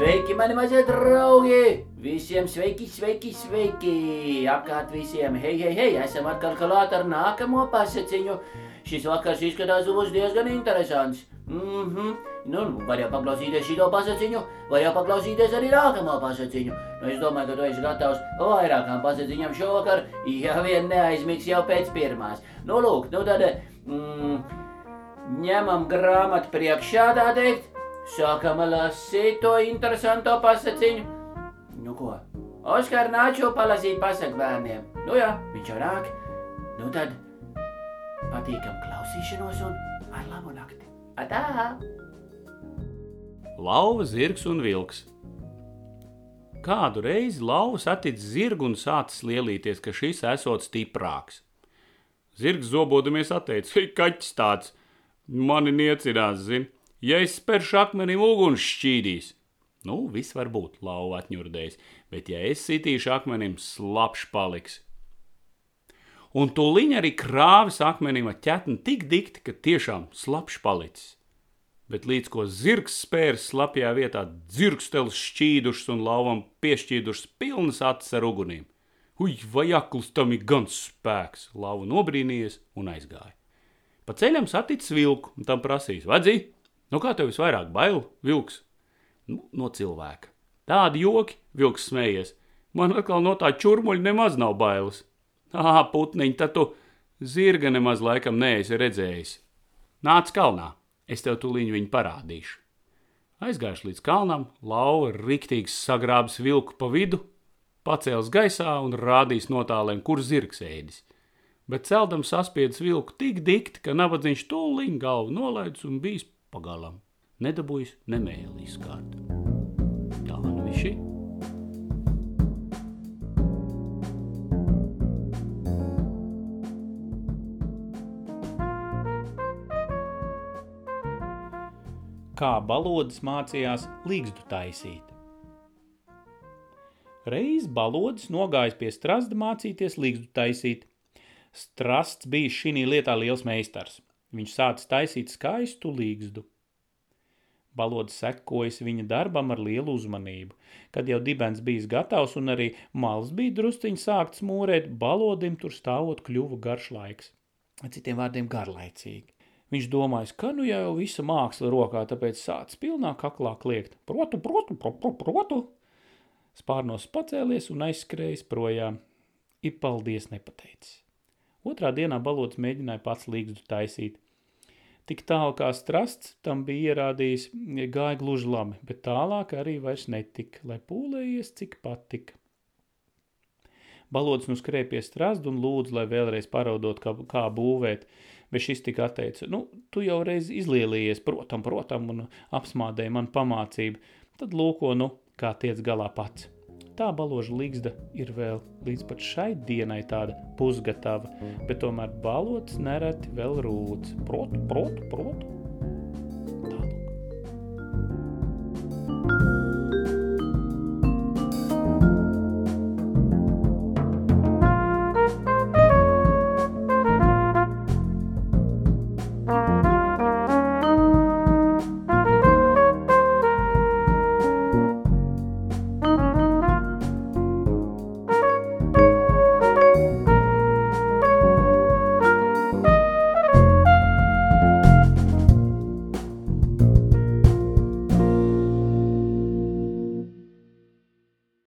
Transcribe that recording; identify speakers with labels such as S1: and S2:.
S1: Sveiki, mani mazie draugi! Visiem sveiki, sveiki, sveiki! Apkārt visiem, hei, hei, hei! Esam atkal klāt ar nākamo pasaciņu. Šis vakars izskatās būs diezgan interesants. Mhm. Mm nu, var jau paklausīties šito pasaciņu, var jau paklausīties arī nākamo pasaciņu. Nu, es domāju, ka tu esi gatavs vairākām pasaciņām šovakar, ja vien neaizmigs jau pēc pirmās. Nu, lūk, nu tad mm, ņemam grāmatu priekšā, tā teikt. Sākam lasīt to interesanto pasaciņu. Nu ko? Oskar nāču palasīt pasaku bērniem. Nu jā, viņš jau nāk. Nu tad patīkam klausīšanos un ar labu nakti. Atā!
S2: Lauva, zirgs un vilks. Kādu reizi lauva saticis zirgu un sācis lielīties, ka šis esot stiprāks. Zirgs zobodamies atteicis, hei, kaķis tāds, mani niecinās, zini, ja es spēršu akmenim uguns šķīdīs. Nu, viss var būt, lauva atņurdējis, bet ja es sitīšu akmenim, slapš paliks. Un tūliņ arī krāvis akmenim ar ķetni tik dikti, ka tiešām slapš palicis bet līdz ko zirgs spērs slapjā vietā, dzirkstelis šķīdušas un lauvam piešķīdušas pilnas acis ar ugunīm. Uj, vai akls tam ir gan spēks, lauva nobrīnījies un aizgāja. Pa ceļam saticis vilku un tam prasīs, vadzī, no kā tev visvairāk bail, vilks? Nu, no cilvēka. Tādi joki, vilks smējies, man atkal no tā čurmuļa nemaz nav bailes. Ā, putniņ, tad tu zirga nemaz laikam neesi redzējis. Nāc kalnā! Es tev tūlīt viņu parādīšu. Aizgājuši līdz kalnam, lauva riktīgs sagrābs vilku pa vidu, pacēls gaisā un rādījis notālēm, kur zirgs ēdis. Bet celdam saspiedis vilku tik dikti, ka nabadzīgs tūlīt galvu nolaidis un bijis pagalam. Nedabūjis nemēlīs kārtu. Tā viņš ir. kā balodas mācījās līgstu taisīt. Reiz balodas nogājis pie strasta mācīties līgstu taisīt. Strasts bija šī lietā liels meistars. Viņš sācis taisīt skaistu līgstu. Balods sekojas viņa darbam ar lielu uzmanību. Kad jau dibens bijis gatavs un arī mals bija drusciņi sākts mūrēt, balodim tur stāvot kļuva garš laiks. Citiem vārdiem garlaicīgi. Viņš domājis, ka nu jau visa māksla rokā, tāpēc sācis pilnā kaklā kliegt. Protu, protu, protu, protu. Spārnos pacēlies un aizskrējis projām. Ir paldies nepateicis. Otrā dienā balots mēģināja pats līgstu taisīt. Tik tālu kā strasts tam bija ierādījis, gāja gluži labi, bet tālāk arī vairs netika, lai pūlējies, cik patika. Balots nu skrēja pie strasta un lūdzu, lai vēlreiz paraudot, kā, kā būvēt – bet šis tika atteica, nu, tu jau reiz izlielījies, protam, protam, un apsmādēji man pamācību, tad lūko, nu, kā tiec galā pats. Tā baloža līgzda ir vēl līdz pat šai dienai tāda pusgatava, bet tomēr balots nereti vēl rūc. Protu, protu, protu.